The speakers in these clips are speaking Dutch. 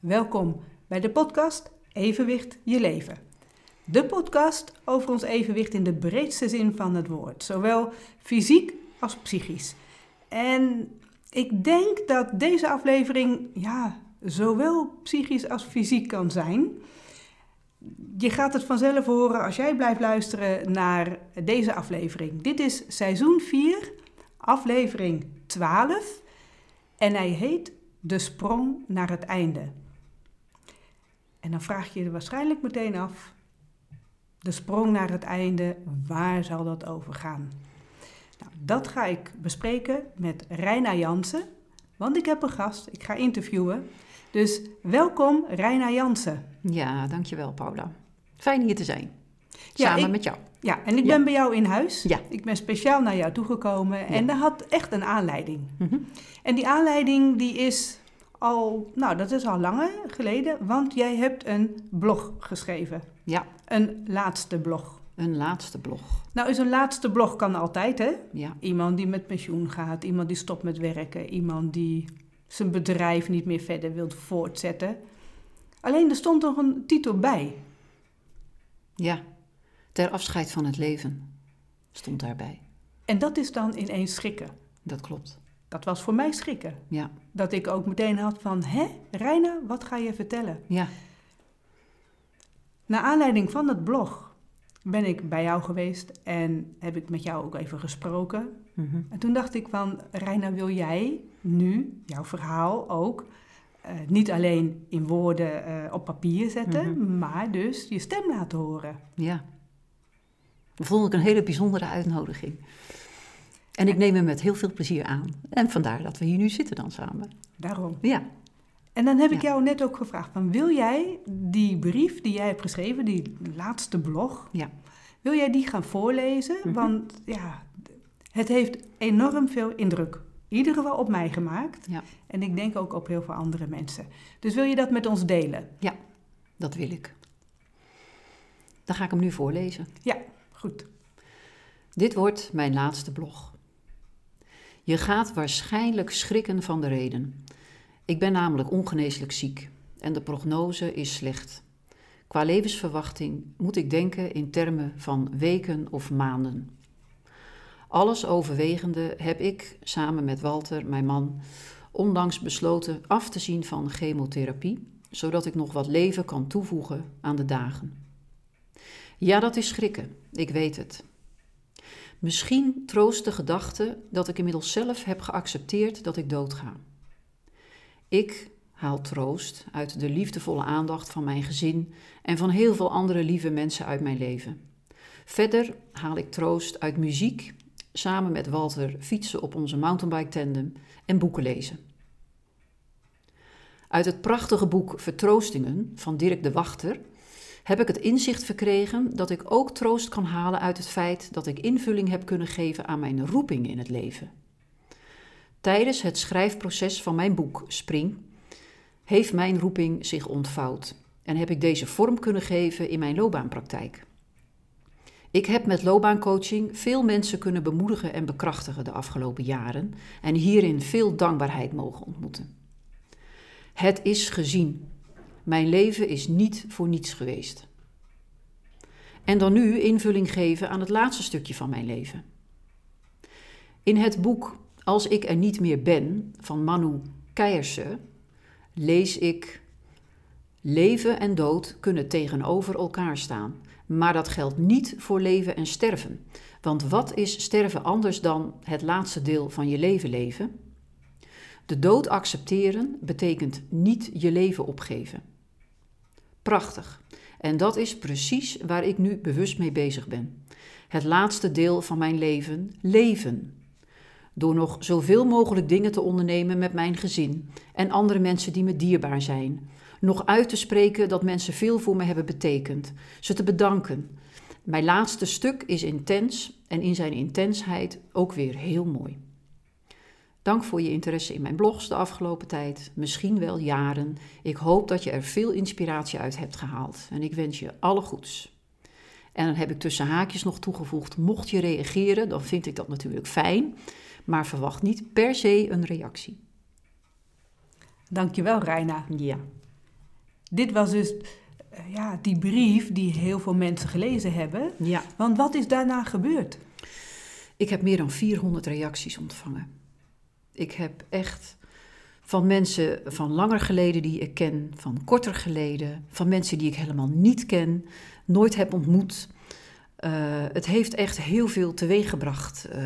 Welkom bij de podcast Evenwicht je leven. De podcast over ons evenwicht in de breedste zin van het woord, zowel fysiek als psychisch. En ik denk dat deze aflevering ja, zowel psychisch als fysiek kan zijn. Je gaat het vanzelf horen als jij blijft luisteren naar deze aflevering. Dit is seizoen 4, aflevering 12 en hij heet De sprong naar het einde. En dan vraag je je waarschijnlijk meteen af, de sprong naar het einde, waar zal dat over gaan? Nou, dat ga ik bespreken met Reina Jansen, want ik heb een gast, ik ga interviewen. Dus welkom Reina Jansen. Ja, dankjewel Paula. Fijn hier te zijn. Samen ik- met jou. Ja, en ik Ja. ben bij jou in huis. Ja. Ik ben speciaal naar jou toegekomen en dat had echt een aanleiding. Mhm. En die aanleiding die is al, nou dat is al langer geleden, want jij hebt een blog geschreven. Ja, Een laatste blog. een laatste blog. Nou is een laatste blog kan altijd hè. Ja, Iemand die met pensioen gaat, iemand die stopt met werken, iemand die zijn bedrijf niet meer verder wil voortzetten. Alleen er stond nog een titel bij. ja. Ter afscheid van het leven stond daarbij. En dat is dan ineens schrikken. Dat klopt. Dat was voor mij schrikken. Ja, Dat ik ook meteen had van, hè, Reina, wat ga je vertellen? ja, Naar aanleiding van het blog ben ik bij jou geweest en heb ik met jou ook even gesproken. Mhm. En toen dacht ik van, Reina, wil jij nu jouw verhaal ook eh, niet alleen in woorden eh, op papier zetten, Mhm. maar dus je stem laten horen? ja. Dat vond ik een hele bijzondere uitnodiging. En ik neem hem met heel veel plezier aan. En vandaar dat we hier nu zitten dan samen. Daarom. Ja, En dan heb ik Ja. jou net ook gevraagd van, wil jij die brief die jij hebt geschreven, die laatste blog, ja, wil jij die gaan voorlezen? Mhm. Want ja, het heeft enorm veel indruk, in ieder geval op mij gemaakt. Ja. En ik denk ook op heel veel andere mensen. Dus wil je dat met ons delen? dat wil ik. Dan ga ik hem nu voorlezen. Goed. Dit wordt mijn laatste blog. Je gaat waarschijnlijk schrikken van de reden. Ik ben namelijk ongeneeslijk ziek en de prognose is slecht. Qua levensverwachting moet ik denken in termen van weken of maanden. Alles overwegende heb ik, samen met Walter, mijn man, onlangs besloten af te zien van chemotherapie, zodat ik nog wat leven kan toevoegen aan de dagen. Ja, dat is schrikken, ik weet het. Misschien troost de gedachte dat ik inmiddels zelf heb geaccepteerd dat ik doodga. Ik haal troost uit de liefdevolle aandacht van mijn gezin en van heel veel andere lieve mensen uit mijn leven. Verder haal ik troost uit muziek, samen met Walter fietsen op onze mountainbike tandem en boeken lezen. Uit het prachtige boek Vertroostingen van Dirk de Wachter heb ik het inzicht verkregen dat ik ook troost kan halen uit het feit dat ik invulling heb kunnen geven aan mijn roeping in het leven. Tijdens het schrijfproces van mijn boek Spring heeft mijn roeping zich ontvouwd en heb ik deze vorm kunnen geven in mijn loopbaanpraktijk. Ik heb met loopbaancoaching veel mensen kunnen bemoedigen en bekrachtigen de afgelopen jaren en hierin veel dankbaarheid mogen ontmoeten. Het is gezien. Mijn leven is niet voor niets geweest. En dan nu invulling geven aan het laatste stukje van mijn leven. In het boek Als ik er niet meer ben van Manu Keierse lees ik: Leven en dood kunnen tegenover elkaar staan, maar dat geldt niet voor leven en sterven. Want wat is sterven anders dan het laatste deel van je leven leven? De dood accepteren betekent niet je leven opgeven. Prachtig. En dat is precies waar ik nu bewust mee bezig ben. Het laatste deel van mijn leven, leven. Door nog zoveel mogelijk dingen te ondernemen met mijn gezin en andere mensen die me dierbaar zijn. Nog uit te spreken dat mensen veel voor me hebben betekend. Ze te bedanken. Mijn laatste stuk is intens en in zijn intensheid ook weer heel mooi. Dank voor je interesse in mijn blogs de afgelopen tijd, misschien wel jaren. Ik hoop dat je er veel inspiratie uit hebt gehaald en ik wens je alle goeds. En dan heb ik tussen haakjes nog toegevoegd: mocht je reageren, dan vind ik dat natuurlijk fijn, maar verwacht niet per se een reactie. Dankjewel, Reina. Ja. dit was dus eh, ja, die brief die heel veel mensen gelezen hebben. Ja. Want wat is daarna gebeurd? Ik heb meer dan 400 reacties ontvangen. Ik heb echt van mensen van langer geleden die ik ken, van korter geleden, van mensen die ik helemaal niet ken, nooit heb ontmoet. Uh, het heeft echt heel veel teweeggebracht. Uh,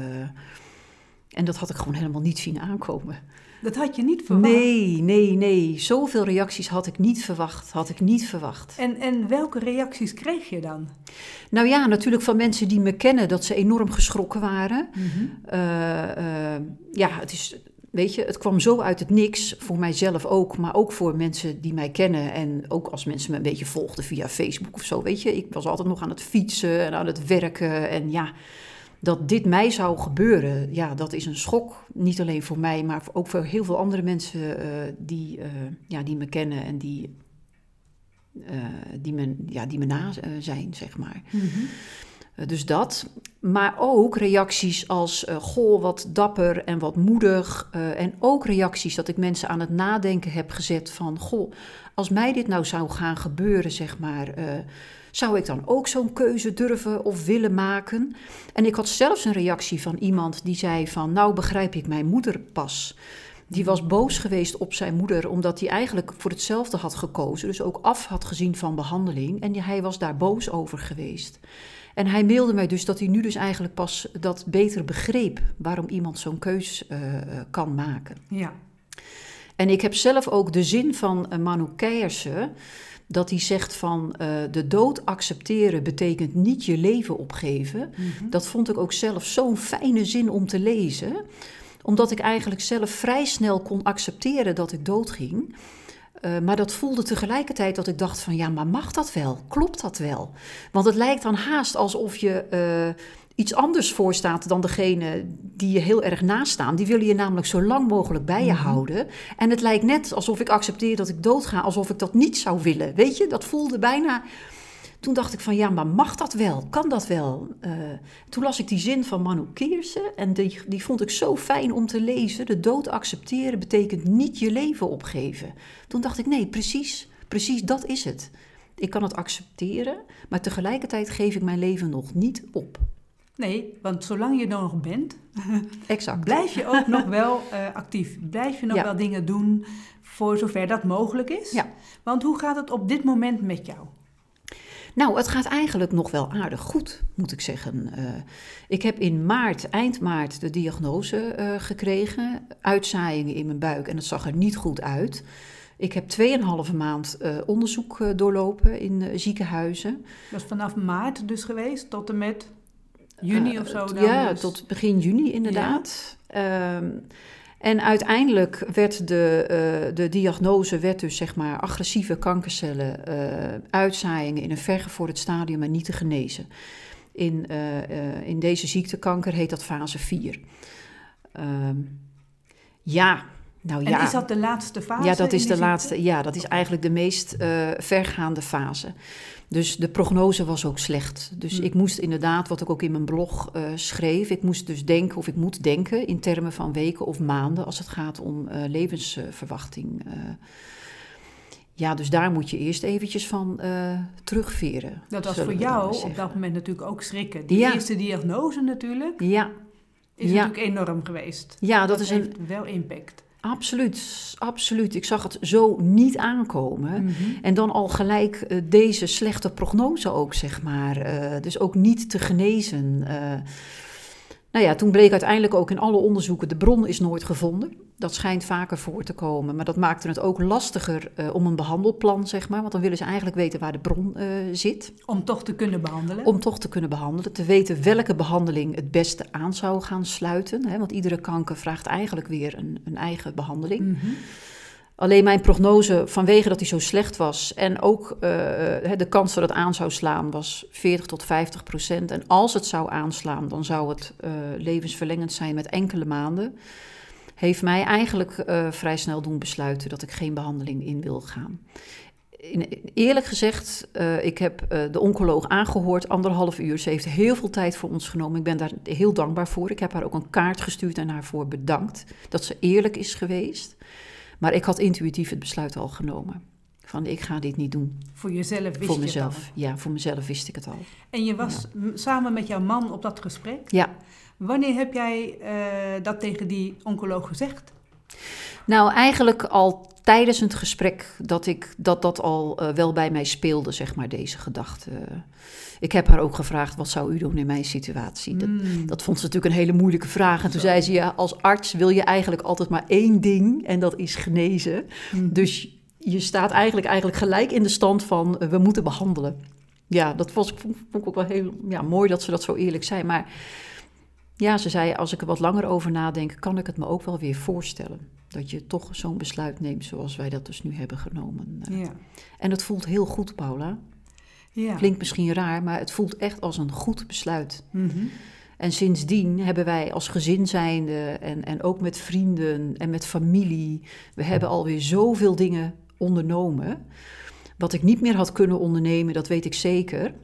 en dat had ik gewoon helemaal niet zien aankomen. Dat had je niet verwacht? Nee, nee, nee. Zoveel reacties had ik niet verwacht. Had ik niet verwacht. En, en welke reacties kreeg je dan? Nou ja, natuurlijk van mensen die me kennen, dat ze enorm geschrokken waren. Mm -hmm. uh, uh, ja, het is weet je, het kwam zo uit het niks, voor mijzelf ook, maar ook voor mensen die mij kennen. En ook als mensen me een beetje volgden via Facebook of zo, weet je. Ik was altijd nog aan het fietsen en aan het werken. En ja, dat dit mij zou gebeuren, ja, dat is een schok. Niet alleen voor mij, maar ook voor heel veel andere mensen uh, die, uh, ja, die me kennen en die, uh, die, me, ja, die me na zijn, zeg maar. Mm -hmm. Dus dat. Maar ook reacties als: Goh, wat dapper en wat moedig. En ook reacties dat ik mensen aan het nadenken heb gezet: van Goh, als mij dit nou zou gaan gebeuren, zeg maar. Zou ik dan ook zo'n keuze durven of willen maken? En ik had zelfs een reactie van iemand die zei: van nou begrijp ik mijn moeder pas. Die was boos geweest op zijn moeder, omdat hij eigenlijk voor hetzelfde had gekozen. Dus ook af had gezien van behandeling. En hij was daar boos over geweest. En hij mailde mij dus dat hij nu dus eigenlijk pas dat beter begreep waarom iemand zo'n keus uh, kan maken. Ja. En ik heb zelf ook de zin van uh, Manu Keijersen, dat hij zegt van uh, de dood accepteren betekent niet je leven opgeven. Mm -hmm. Dat vond ik ook zelf zo'n fijne zin om te lezen, omdat ik eigenlijk zelf vrij snel kon accepteren dat ik doodging. Uh, maar dat voelde tegelijkertijd dat ik dacht van ja, maar mag dat wel? Klopt dat wel? Want het lijkt dan haast alsof je uh, iets anders voorstaat dan degene die je heel erg naast staan. Die willen je namelijk zo lang mogelijk bij je mm -hmm. houden. En het lijkt net alsof ik accepteer dat ik doodga, alsof ik dat niet zou willen. Weet je, dat voelde bijna... Toen dacht ik van ja, maar mag dat wel? Kan dat wel? Uh, toen las ik die zin van Manu Keersen en die, die vond ik zo fijn om te lezen. De dood accepteren betekent niet je leven opgeven. Toen dacht ik nee, precies, precies dat is het. Ik kan het accepteren, maar tegelijkertijd geef ik mijn leven nog niet op. Nee, want zolang je er nog bent, exact. blijf je ook nog wel uh, actief. Blijf je nog ja. wel dingen doen voor zover dat mogelijk is. Ja. Want hoe gaat het op dit moment met jou? Nou, het gaat eigenlijk nog wel aardig goed, moet ik zeggen. Uh, ik heb in maart, eind maart, de diagnose uh, gekregen. Uitzaaiingen in mijn buik en het zag er niet goed uit. Ik heb 2,5 maand uh, onderzoek doorlopen in ziekenhuizen. Dat is vanaf maart dus geweest tot en met juni of zo? Dan ja, dus? tot begin juni inderdaad. Ja. Um, en uiteindelijk werd de, uh, de diagnose werd dus zeg maar agressieve kankercellen, uh, uitzaaiingen in een vergevorderd stadium en niet te genezen. In, uh, in deze ziektekanker heet dat fase 4. Um, ja, nou en ja. is dat de laatste fase? Ja, dat is de laatste. Ja, dat is eigenlijk de meest vergaande fase. Dus de prognose was ook slecht. Dus hmm. ik moest inderdaad, wat ik ook in mijn blog uh, schreef, ik moest dus denken of ik moet denken in termen van weken of maanden als het gaat om uh, levensverwachting. Uh, ja, dus daar moet je eerst eventjes van terugveren. Dat was voor jou op dat moment natuurlijk ook schrikken. Die ja. eerste diagnose natuurlijk ja. is ja. natuurlijk enorm geweest. Ja, dat, dat is heeft een... wel impact. Absoluut, absoluut. Ik zag het zo niet aankomen. Mhm. En dan al gelijk uh, deze slechte prognose ook, zeg maar. Uh, dus ook niet te genezen. Uh, nou ja, toen bleek uiteindelijk ook in alle onderzoeken... de bron is nooit gevonden. Dat schijnt vaker voor te komen. Maar dat maakte het ook lastiger om een behandelplan, zeg maar. Want dan willen ze eigenlijk weten waar de bron zit. Om toch te kunnen behandelen? Om toch te kunnen behandelen. Te weten welke behandeling het beste aan zou gaan sluiten. Hè? Want iedere kanker vraagt eigenlijk weer een, een eigen behandeling. Mm -hmm. Alleen mijn prognose, vanwege dat hij zo slecht was en ook uh, de kans dat het aan zou slaan, was 40 tot 50 procent. En als het zou aanslaan, dan zou het uh, levensverlengend zijn met enkele maanden. Heeft mij eigenlijk uh, vrij snel doen besluiten dat ik geen behandeling in wil gaan. In, eerlijk gezegd, ik heb de oncoloog aangehoord, anderhalf uur. Ze heeft heel veel tijd voor ons genomen. Ik ben daar heel dankbaar voor. Ik heb haar ook een kaart gestuurd en haar voor bedankt dat ze eerlijk is geweest. Maar ik had intuïtief het besluit al genomen. Van ik ga dit niet doen. Voor jezelf wist voor je mezelf. het al. Ja, voor mezelf wist ik het al. En je was samen met jouw man op dat gesprek. Ja. Wanneer heb jij eh, dat tegen die oncoloog gezegd? Nou, eigenlijk al tijdens het gesprek dat ik, dat, dat al eh, wel bij mij speelde, zeg maar, deze gedachte. Ik heb haar ook gevraagd, wat zou u doen in mijn situatie? Dat, Mm. dat vond ze natuurlijk een hele moeilijke vraag. En toen Zo. zei ze, ja, als arts wil je eigenlijk altijd maar één ding en dat is genezen. Mm. Dus je staat eigenlijk, eigenlijk gelijk in de stand van, eh, we moeten behandelen. Ja, dat was, vond, vond ik ook wel heel ja, mooi dat ze dat zo eerlijk zei. Maar ja, ze zei, als ik er wat langer over nadenk, kan ik het me ook wel weer voorstellen. Dat je toch zo'n besluit neemt zoals wij dat dus nu hebben genomen. Eh, Ja. En het voelt heel goed, Paula. ja. Klinkt misschien raar, maar het voelt echt als een goed besluit. Mhm. En sindsdien hebben wij als gezin zijnde en, en ook met vrienden en met familie... we hebben alweer zoveel dingen ondernomen. Wat ik niet meer had kunnen ondernemen, dat weet ik zeker...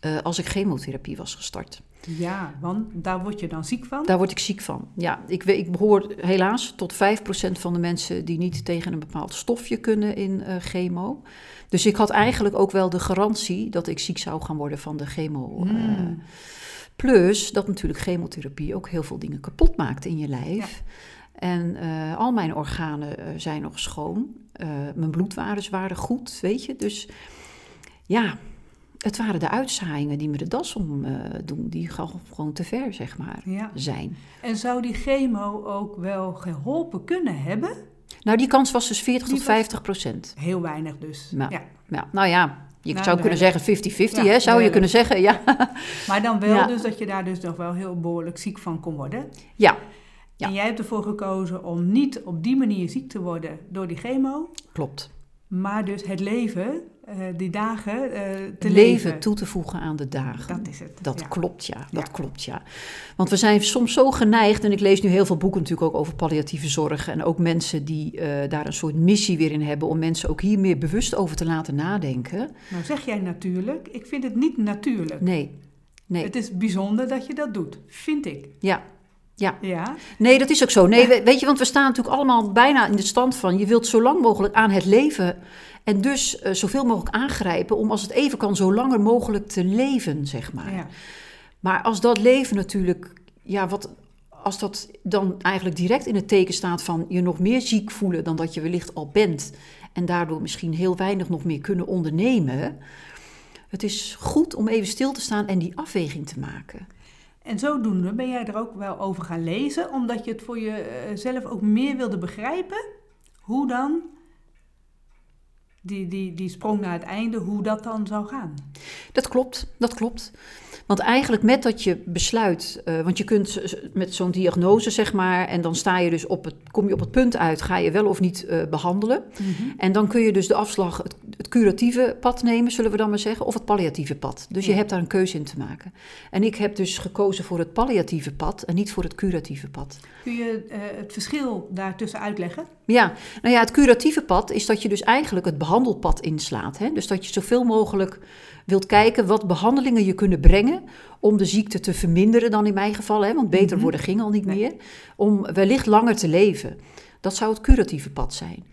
eh, als ik chemotherapie was gestart. Ja, want daar word je dan ziek van. Daar word ik ziek van. Ja, ik, ik behoor helaas tot 5% van de mensen die niet tegen een bepaald stofje kunnen in eh, chemo. Dus ik had eigenlijk ook wel de garantie dat ik ziek zou gaan worden van de chemo. eh. Mm. plus dat natuurlijk chemotherapie ook heel veel dingen kapot maakt in je lijf. En eh, al mijn organen zijn nog schoon. Mijn bloedwaardes waren goed, weet je. Dus ja, het waren de uitzaaiingen die me de das om eh, doen. Die gewoon te ver, zeg maar, Ja. zijn. En zou die chemo ook wel geholpen kunnen hebben? Nou, die kans was dus 40 Die tot was- 50 procent. Heel weinig dus. Ja. Ja. Ja, nou ja, je Nou, zou kunnen zeggen 50-50, Ja, hè? Zou je kunnen zeggen, ja. Maar dan wel dus dat je daar dus nog wel heel behoorlijk ziek van kon worden. ja, Ja. En jij hebt ervoor gekozen om niet op die manier ziek te worden door die chemo, klopt. maar dus het leven, eh, die dagen, eh, te leven, leven. toe te voegen aan de dagen. Dat is het. Dat ja. klopt, ja. Dat Ja. klopt, ja. Want we zijn soms zo geneigd, en ik lees nu heel veel boeken natuurlijk ook over palliatieve zorg. En ook mensen die eh, daar een soort missie weer in hebben om mensen ook hier meer bewust over te laten nadenken. Nou zeg jij natuurlijk, ik vind het niet natuurlijk. Nee, nee, Het is bijzonder dat je dat doet, vind ik. ja. Ja, Ja, nee, dat is ook zo. Nee, we- weet je, want we staan natuurlijk allemaal bijna in de stand van... je wilt zo lang mogelijk aan het leven en dus eh, zoveel mogelijk aangrijpen... om als het even kan zo langer mogelijk te leven, zeg maar. ja. Maar als dat leven natuurlijk, ja, wat, als dat dan eigenlijk direct in het teken staat van je nog meer ziek voelen dan dat je wellicht al bent en daardoor misschien heel weinig nog meer kunnen ondernemen. Het is goed om even stil te staan en die afweging te maken. En zodoende ben jij er ook wel over gaan lezen, omdat je het voor jezelf ook meer wilde begrijpen. Hoe dan, die, die, die sprong naar het einde, hoe dat dan zou gaan. Dat klopt, dat klopt. Want eigenlijk met dat je besluit, eh, want je kunt met zo'n diagnose zeg maar, en dan sta je dus op het, kom je op het punt uit, ga je wel of niet eh, behandelen. En dan kun je dus de afslag, het, het curatieve pad nemen, zullen we dan maar zeggen, of het palliatieve pad. Dus je hebt daar een keuze in te maken. En ik heb dus gekozen voor het palliatieve pad en niet voor het curatieve pad. Kun je eh, het verschil daartussen uitleggen? Ja, nou ja, het curatieve pad is dat je dus eigenlijk het behandelpad inslaat. Hè? Dus dat je zoveel mogelijk wilt kijken wat behandelingen je kunnen brengen om de ziekte te verminderen dan in mijn geval. Hè? Want beter Mhm. worden ging al niet Nee. meer. Om wellicht langer te leven. Dat zou het curatieve pad zijn.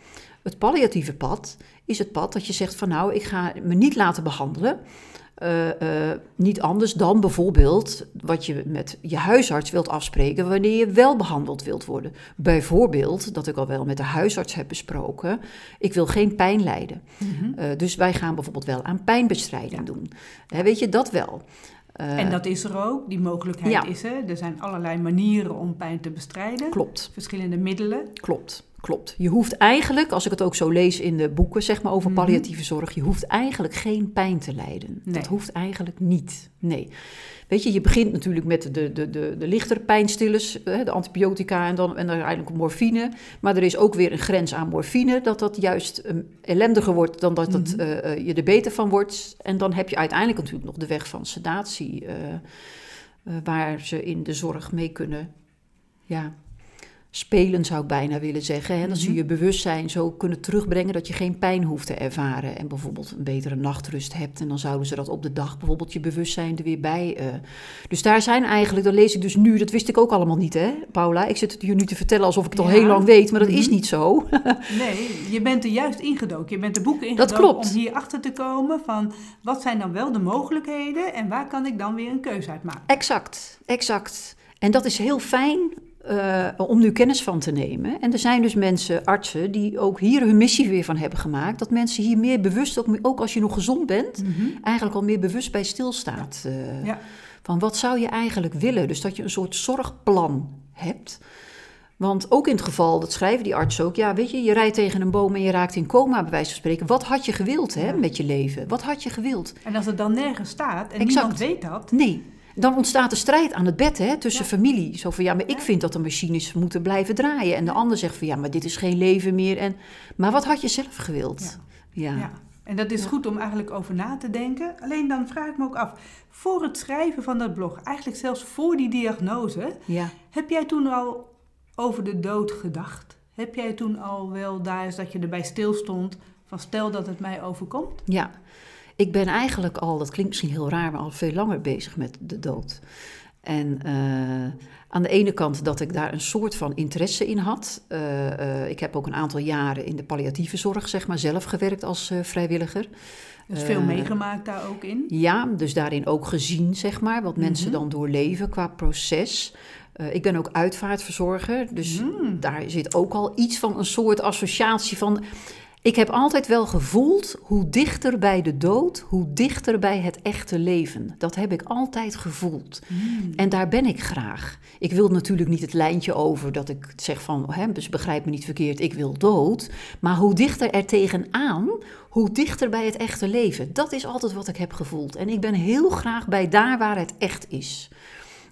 Het palliatieve pad is het pad dat je zegt van nou, ik ga me niet laten behandelen. Eh, eh, niet anders dan bijvoorbeeld wat je met je huisarts wilt afspreken wanneer je wel behandeld wilt worden. Bijvoorbeeld, dat ik al wel met de huisarts heb besproken, ik wil geen pijn lijden. Eh, dus wij gaan bijvoorbeeld wel aan pijnbestrijding Ja. doen. Hè, weet je, dat wel. En dat is er ook, die mogelijkheid ja. is er. Er zijn allerlei manieren om pijn te bestrijden. Klopt. Verschillende middelen. Klopt, klopt. Je hoeft eigenlijk, als ik het ook zo lees in de boeken, zeg maar over Mhm. palliatieve zorg, je hoeft eigenlijk geen pijn te lijden. Nee. Dat hoeft eigenlijk niet. Nee. Weet je, je begint natuurlijk met de, de, de, de lichtere pijnstillers, de antibiotica en dan, en dan uiteindelijk morfine. Maar er is ook weer een grens aan morfine, dat dat juist eh, ellendiger wordt dan dat het, Mhm. eh, eh, je er beter van wordt. En dan heb je uiteindelijk natuurlijk nog de weg van sedatie, eh, waar ze in de zorg mee kunnen ja, spelen, zou ik bijna willen zeggen. Hè? Dat ze Mhm. je bewustzijn zo kunnen terugbrengen dat je geen pijn hoeft te ervaren. En bijvoorbeeld een betere nachtrust hebt. En dan zouden ze dat op de dag bijvoorbeeld je bewustzijn er weer bij. eh. Dus daar zijn eigenlijk, dat lees ik dus nu, dat wist ik ook allemaal niet, hè, Paula. Ik zit het je nu te vertellen alsof ik het al heel lang weet, maar dat is Mhm. niet zo. Nee, je bent er juist ingedoken. Je bent de boeken ingedoken klopt. om hier achter te komen van wat zijn dan wel de mogelijkheden en waar kan ik dan weer een keuze uit maken. Exact, exact. En dat is heel fijn eh, om nu kennis van te nemen. En er zijn dus mensen, artsen, die ook hier hun missie weer van hebben gemaakt. Dat mensen hier meer bewust, ook, ook als je nog gezond bent, eigenlijk al meer bewust bij stilstaat. Ja. Van wat zou je eigenlijk willen? Dus dat je een soort zorgplan hebt. Want ook in het geval, dat schrijven die artsen ook, ja, weet je, je rijdt tegen een boom en je raakt in coma, bij wijze van spreken. Wat had je gewild hè, Ja. met je leven? Wat had je gewild? En als het dan nergens staat en Exact. niemand weet dat, Nee. Dan ontstaat de strijd aan het bed hè, tussen Ja. familie. Zo van ja, maar ik vind dat de machines moeten blijven draaien. En de ander zegt van ja, maar dit is geen leven meer. En, maar wat had je zelf gewild? Ja. Ja. En dat is goed om eigenlijk over na te denken. Alleen dan vraag ik me ook af, voor het schrijven van dat blog, eigenlijk zelfs voor die diagnose, heb jij toen al over de dood gedacht? Heb jij toen al wel daar eens dat je erbij stilstond van stel dat het mij overkomt? Ja, ik ben eigenlijk al, dat klinkt misschien heel raar, maar al veel langer bezig met de dood. En eh, aan de ene kant dat ik daar een soort van interesse in had. Eh, eh, ik heb ook een aantal jaren in de palliatieve zorg, zeg maar, zelf gewerkt als vrijwilliger. Dus veel meegemaakt daar ook in? Ja, dus daarin ook gezien, zeg maar, wat mensen Mhm. dan doorleven qua proces. Ik ben ook uitvaartverzorger, dus Mm. daar zit ook al iets van een soort associatie van. Ik heb altijd wel gevoeld hoe dichter bij de dood, hoe dichter bij het echte leven. Dat heb ik altijd gevoeld. Mm. En daar ben ik graag. Ik wil natuurlijk niet het lijntje over dat ik zeg van, hè, dus begrijp me niet verkeerd, ik wil dood. Maar hoe dichter er tegenaan, hoe dichter bij het echte leven. Dat is altijd wat ik heb gevoeld. En ik ben heel graag bij daar waar het echt is.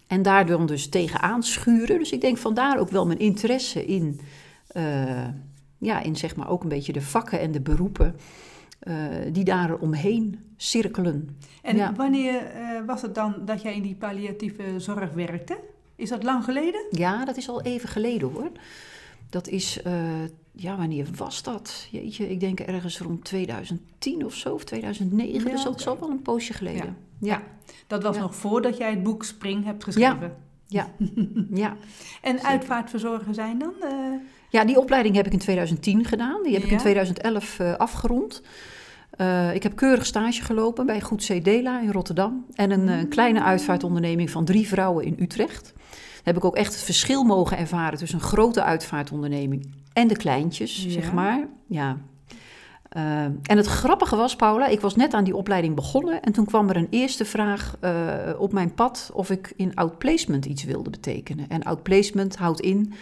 En daar dan dus tegenaan schuren. Dus ik denk vandaar ook wel mijn interesse in, eh, ja, in zeg maar ook een beetje de vakken en de beroepen eh, die daar omheen cirkelen. En Ja. wanneer eh, was het dan dat jij in die palliatieve zorg werkte? Is dat lang geleden? Ja, dat is al even geleden hoor. Dat is, eh, ja, wanneer was dat? Jeetje, ik denk ergens rond 2010 of zo, of 2009. Ja, dus dat is al wel een poosje geleden. Ja, Dat was Ja. nog voordat jij het boek Spring hebt geschreven. ja, ja. En uitvaartverzorger zijn dan? Ja, die opleiding heb ik in 2010 gedaan. Die heb ik in Ja. 2011 eh, afgerond. Eh, ik heb keurig stage gelopen bij Goed C. Dela in Rotterdam. En een eh, kleine uitvaartonderneming van drie vrouwen in Utrecht. Daar heb ik ook echt het verschil mogen ervaren tussen een grote uitvaartonderneming en de kleintjes, Ja. zeg maar. Ja. En het grappige was, Paula, ik was net aan die opleiding begonnen en toen kwam er een eerste vraag op mijn pad of ik in outplacement iets wilde betekenen. En outplacement houdt in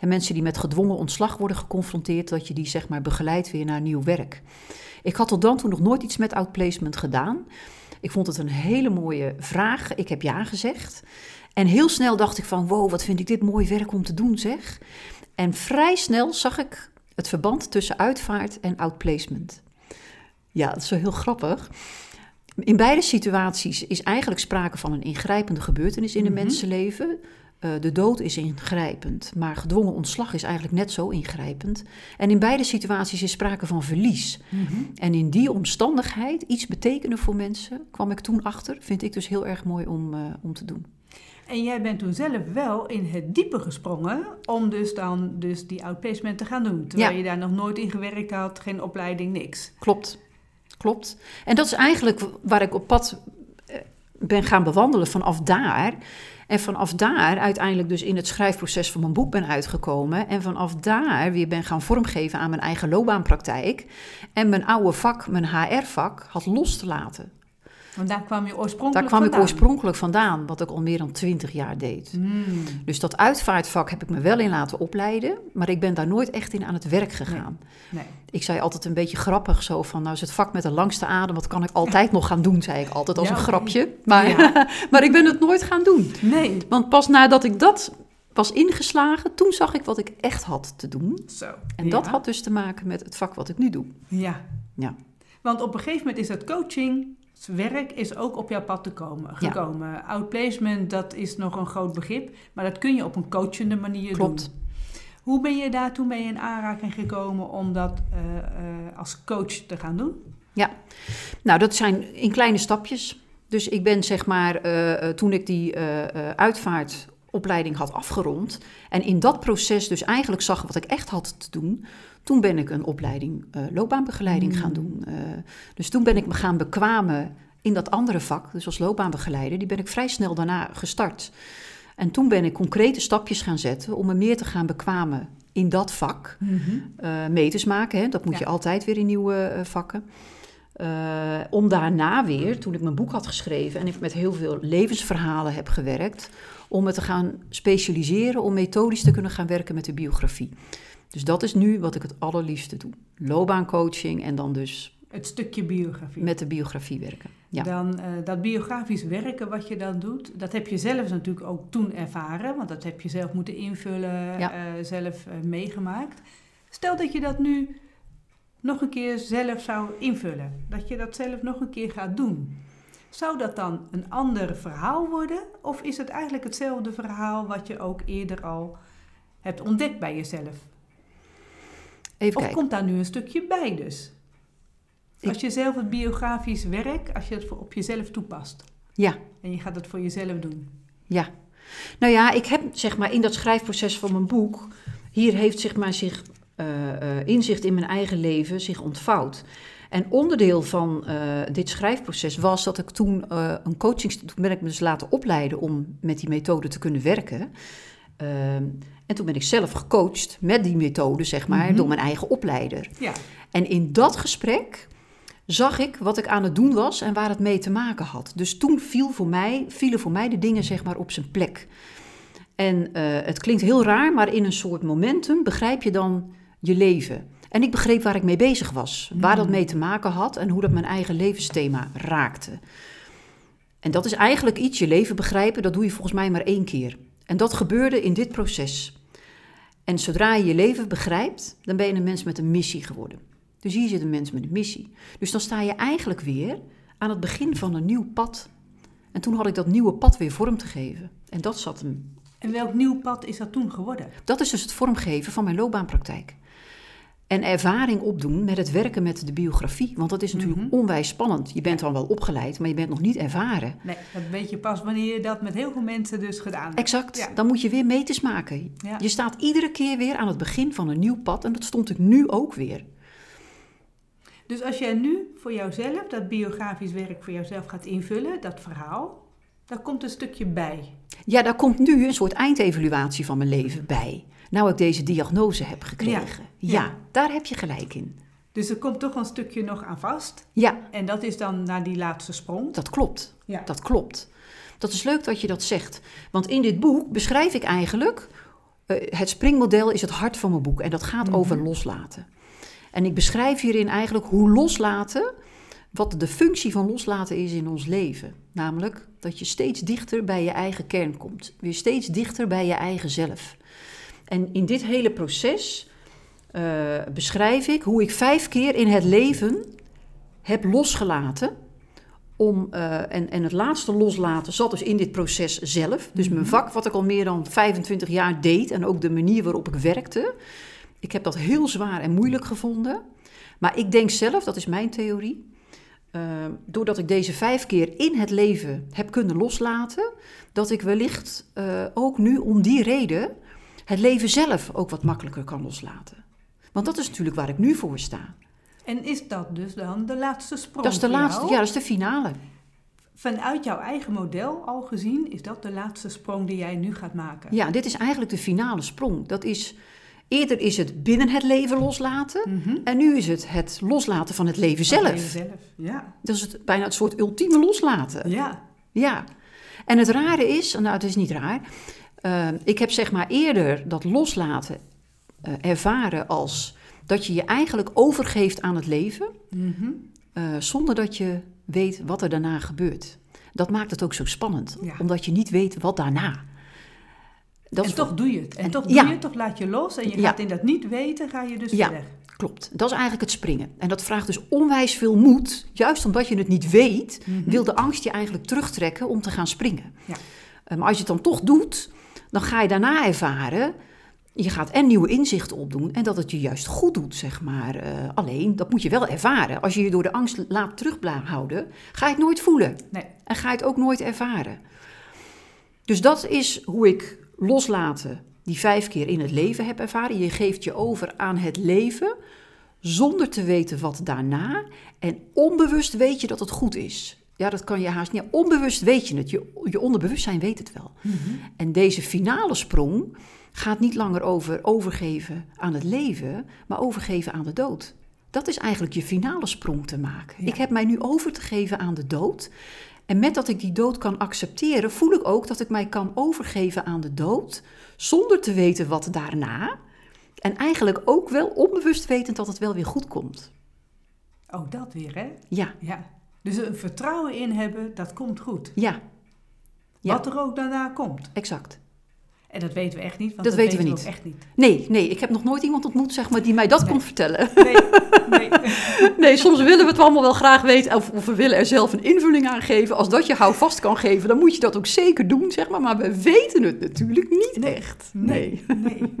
en mensen die met gedwongen ontslag worden geconfronteerd, dat je die zeg maar begeleidt weer naar nieuw werk. Ik had tot dan toe nog nooit iets met outplacement gedaan. Ik vond het een hele mooie vraag. Ik heb ja gezegd. En heel snel dacht ik van, wow, wat vind ik dit mooi werk om te doen, zeg. En vrij snel zag ik het verband tussen uitvaart en outplacement. Ja, dat is wel heel grappig. In beide situaties is eigenlijk sprake van een ingrijpende gebeurtenis in een Mhm. mensenleven. Eh, de dood is ingrijpend, maar gedwongen ontslag is eigenlijk net zo ingrijpend. En in beide situaties is sprake van verlies. En in die omstandigheid iets betekenen voor mensen, kwam ik toen achter. Vind ik dus heel erg mooi om, eh, om te doen. En jij bent toen zelf wel in het diepe gesprongen om dus dan dus die outplacement te gaan doen. Terwijl Ja. je daar nog nooit in gewerkt had, geen opleiding, niks. Klopt, klopt. En dat is eigenlijk waar ik op pad eh, ben gaan bewandelen vanaf daar. En vanaf daar uiteindelijk dus in het schrijfproces van mijn boek ben uitgekomen. En vanaf daar weer ben gaan vormgeven aan mijn eigen loopbaanpraktijk. En mijn oude vak, mijn HR-vak, had los te laten. Want daar kwam je oorspronkelijk Daar kwam ik vandaan. oorspronkelijk vandaan, wat ik al meer dan twintig jaar deed. Hmm. Dus dat uitvaartvak heb ik me wel in laten opleiden, maar ik ben daar nooit echt in aan het werk gegaan. Nee. Ik zei altijd een beetje grappig zo van, nou is het vak met de langste adem, wat kan ik altijd nog gaan doen, zei ik altijd als Ja, een grapje. Maar, Ja. maar ik ben het nooit gaan doen. Nee. Want pas nadat ik dat was ingeslagen, toen zag ik wat ik echt had te doen. Zo. En dat had dus te maken met het vak wat ik nu doe. Ja. Ja. Want op een gegeven moment is dat coachingswerk is ook op jouw pad te komen, Ja. gekomen. Outplacement, dat is nog een groot begrip, maar dat kun je op een coachende manier Klopt. doen. Hoe ben je daar toen mee in aanraking gekomen om dat eh, eh, als coach te gaan doen? Ja, nou dat zijn in kleine stapjes. Dus ik ben zeg maar, eh, toen ik die uitvaartopleiding had afgerond en in dat proces dus eigenlijk zag wat ik echt had te doen, toen ben ik een opleiding loopbaanbegeleiding gaan Hmm. doen. dus toen ben ik me gaan bekwamen in dat andere vak, dus als loopbaanbegeleider, die ben ik vrij snel daarna gestart. En toen ben ik concrete stapjes gaan zetten om me meer te gaan bekwamen in dat vak. Uh, meters maken, hè? dat moet Ja. je altijd weer in nieuwe vakken. Uh, om daarna weer, toen ik mijn boek had geschreven en ik met heel veel levensverhalen heb gewerkt, om me te gaan specialiseren, om methodisch te kunnen gaan werken met de biografie. Dus dat is nu wat ik het allerliefste doe. Loopbaancoaching en dan dus Het stukje biografie. met de biografie werken. Ja. Dan eh, dat biografisch werken wat je dan doet, dat heb je zelf natuurlijk ook toen ervaren, want dat heb je zelf moeten invullen, Ja. eh, zelf eh, meegemaakt. Stel dat je dat nu nog een keer zelf zou invullen, dat je dat zelf nog een keer gaat doen. Zou dat dan een ander verhaal worden? Of is het eigenlijk hetzelfde verhaal wat je ook eerder al hebt ontdekt bij jezelf? Even Of kijken. komt daar nu een stukje bij dus? Als je zelf het biografisch werk, als je het op jezelf toepast. Ja, En je gaat het voor jezelf doen. ja. Nou ja, ik heb zeg maar in dat schrijfproces van mijn boek, hier heeft zeg maar zich eh, eh, inzicht in mijn eigen leven zich ontvouwd. En onderdeel van eh, dit schrijfproces was dat ik toen eh, een coaching, toen ben ik me dus laten opleiden om met die methode te kunnen werken. Ehm, en toen ben ik zelf gecoacht met die methode, zeg maar, Mhm. door mijn eigen opleider. Ja, En in dat gesprek zag ik wat ik aan het doen was en waar het mee te maken had. Dus toen viel voor mij, vielen voor mij de dingen zeg maar op zijn plek. En eh, het klinkt heel raar, maar in een soort momentum begrijp je dan je leven. En ik begreep waar ik mee bezig was, waar dat mee te maken had en hoe dat mijn eigen levensthema raakte. En dat is eigenlijk iets, je leven begrijpen, dat doe je volgens mij maar één keer. En dat gebeurde in dit proces. En zodra je je leven begrijpt, dan ben je een mens met een missie geworden. Dus hier zit een mens met een missie. Dus dan sta je eigenlijk weer aan het begin van een nieuw pad. En toen had ik dat nieuwe pad weer vorm te geven. En dat zat hem. en welk nieuw pad is dat toen geworden? Dat is dus het vormgeven van mijn loopbaanpraktijk. En ervaring opdoen met het werken met de biografie. Want dat is natuurlijk Mhm. onwijs spannend. Je bent dan wel opgeleid, maar je bent nog niet ervaren. Nee, dat weet je pas wanneer je dat met heel veel mensen dus gedaan hebt. Exact. Ja. Dan moet je weer meters maken. Ja. Je staat iedere keer weer aan het begin van een nieuw pad. En dat stond ik nu ook weer. Dus als jij nu voor jouzelf dat biografisch werk voor jouzelf gaat invullen, dat verhaal, daar komt een stukje bij. Ja, daar komt nu een soort eindevaluatie van mijn leven bij. Nou ik deze diagnose heb gekregen. Ja, Ja. daar heb je gelijk in. Dus er komt toch een stukje nog aan vast. Ja, En dat is dan naar die laatste sprong. dat klopt. Ja. Dat klopt. Dat is leuk dat je dat zegt. Want in dit boek beschrijf ik eigenlijk... eh, het springmodel is het hart van mijn boek. En dat gaat Mhm. over loslaten. En ik beschrijf hierin eigenlijk hoe loslaten... wat de functie van loslaten is in ons leven. Namelijk dat je steeds dichter bij je eigen kern komt. Weer steeds dichter bij je eigen zelf. En in dit hele proces eh, beschrijf ik hoe ik vijf keer in het leven heb losgelaten. Om, eh, en, en het laatste loslaten zat dus in dit proces zelf. Dus mijn vak, wat ik al meer dan 25 jaar deed. En ook de manier waarop ik werkte. Ik heb dat heel zwaar en moeilijk gevonden. Maar ik denk zelf, dat is mijn theorie. eh, doordat ik deze vijf keer in het leven heb kunnen loslaten. Dat ik wellicht ook nu om die reden het leven zelf ook wat makkelijker kan loslaten. Want dat is natuurlijk waar ik nu voor sta. En is dat dus dan de laatste sprong? Dat is de laatste, jou? ja, dat is de finale. Vanuit jouw eigen model al gezien, is dat de laatste sprong die jij nu gaat maken? Ja, dit is eigenlijk de finale sprong. Dat is, eerder is het binnen het leven loslaten. Mhm. En nu is het het loslaten van het leven Van het zelf. leven zelf. Ja. Dat is het, bijna het soort ultieme loslaten. ja. Ja. En het rare is, nou het is niet raar. Eh, ik heb zeg maar eerder dat loslaten eh, ervaren als dat je je eigenlijk overgeeft aan het leven. Mhm. eh, zonder dat je weet wat er daarna gebeurt. Dat maakt het ook zo spannend, Ja. omdat je niet weet wat daarna. Dat en is toch doe je het. En, en- toch doe ja. je het, toch laat je los. En je Ja. gaat in dat niet weten, ga je dus Ja. verder. Klopt, dat is eigenlijk het springen. En dat vraagt dus onwijs veel moed. Juist omdat je het niet weet, Mhm. wil de angst je eigenlijk terugtrekken om te gaan springen. Ja. Maar als je het dan toch doet, dan ga je daarna ervaren Je gaat en nieuwe inzichten opdoen en dat het je juist goed doet, zeg maar. Eh, alleen, dat moet je wel ervaren. Als je je door de angst laat terughouden, ga je het nooit voelen. Nee. En ga je het ook nooit ervaren. Dus dat is hoe ik loslaten die vijf keer in het leven heb ervaren. Je geeft je over aan het leven zonder te weten wat daarna. En onbewust weet je dat het goed is. Ja, dat kan je haast niet. Onbewust weet je het. Je, je onderbewustzijn weet het wel. En deze finale sprong gaat niet langer over overgeven aan het leven, maar overgeven aan de dood. Dat is eigenlijk je finale sprong te maken. Ja. Ik heb mij nu over te geven aan de dood. En met dat ik die dood kan accepteren, voel ik ook dat ik mij kan overgeven aan de dood, zonder te weten wat daarna. En eigenlijk ook wel onbewust wetend dat het wel weer goed komt. Ook dat weer, hè? Ja, Ja. Dus een vertrouwen in hebben, dat komt goed. ja, Ja. Wat er ook daarna komt. exact. En dat weten we echt niet, want Dat weten we we niet. ook echt niet. Nee, nee, ik heb nog nooit iemand ontmoet zeg maar, die mij dat Nee. kon vertellen. Nee, nee. Nee, soms willen we het allemaal wel graag weten of, of we willen er zelf een invulling aan geven. Als dat je houvast kan geven, dan moet je dat ook zeker doen, zeg maar. Maar we weten het natuurlijk niet Nee. echt. Nee, nee.